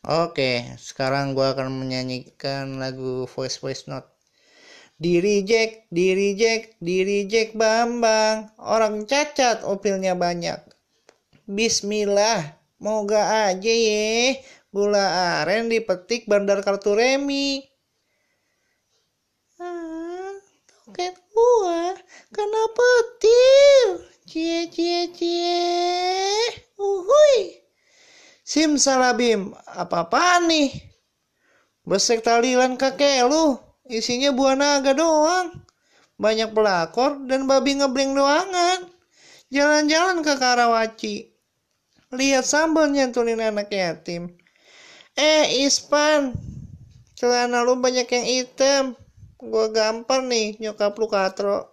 Oke, sekarang gua akan menyanyikan lagu voice voice note. Diri Jack, diri Jack, diri Jack Bambang. Orang cacat opilnya banyak. Bismillah, moga aja ye. Gula aren dipetik bandar kartu remi. Ah, toket gua kena petir. Cie cie cie. Simsalabim, apa-apaan nih? Besek talilan kakek lu, isinya buah naga doang. Banyak pelakor dan babi ngebling doangan. Jalan-jalan ke Karawaci. Lihat sambal nyantulin anak yatim. Eh, Ispan, celana lu banyak yang hitam. Gua gampar nih nyokap lu katro.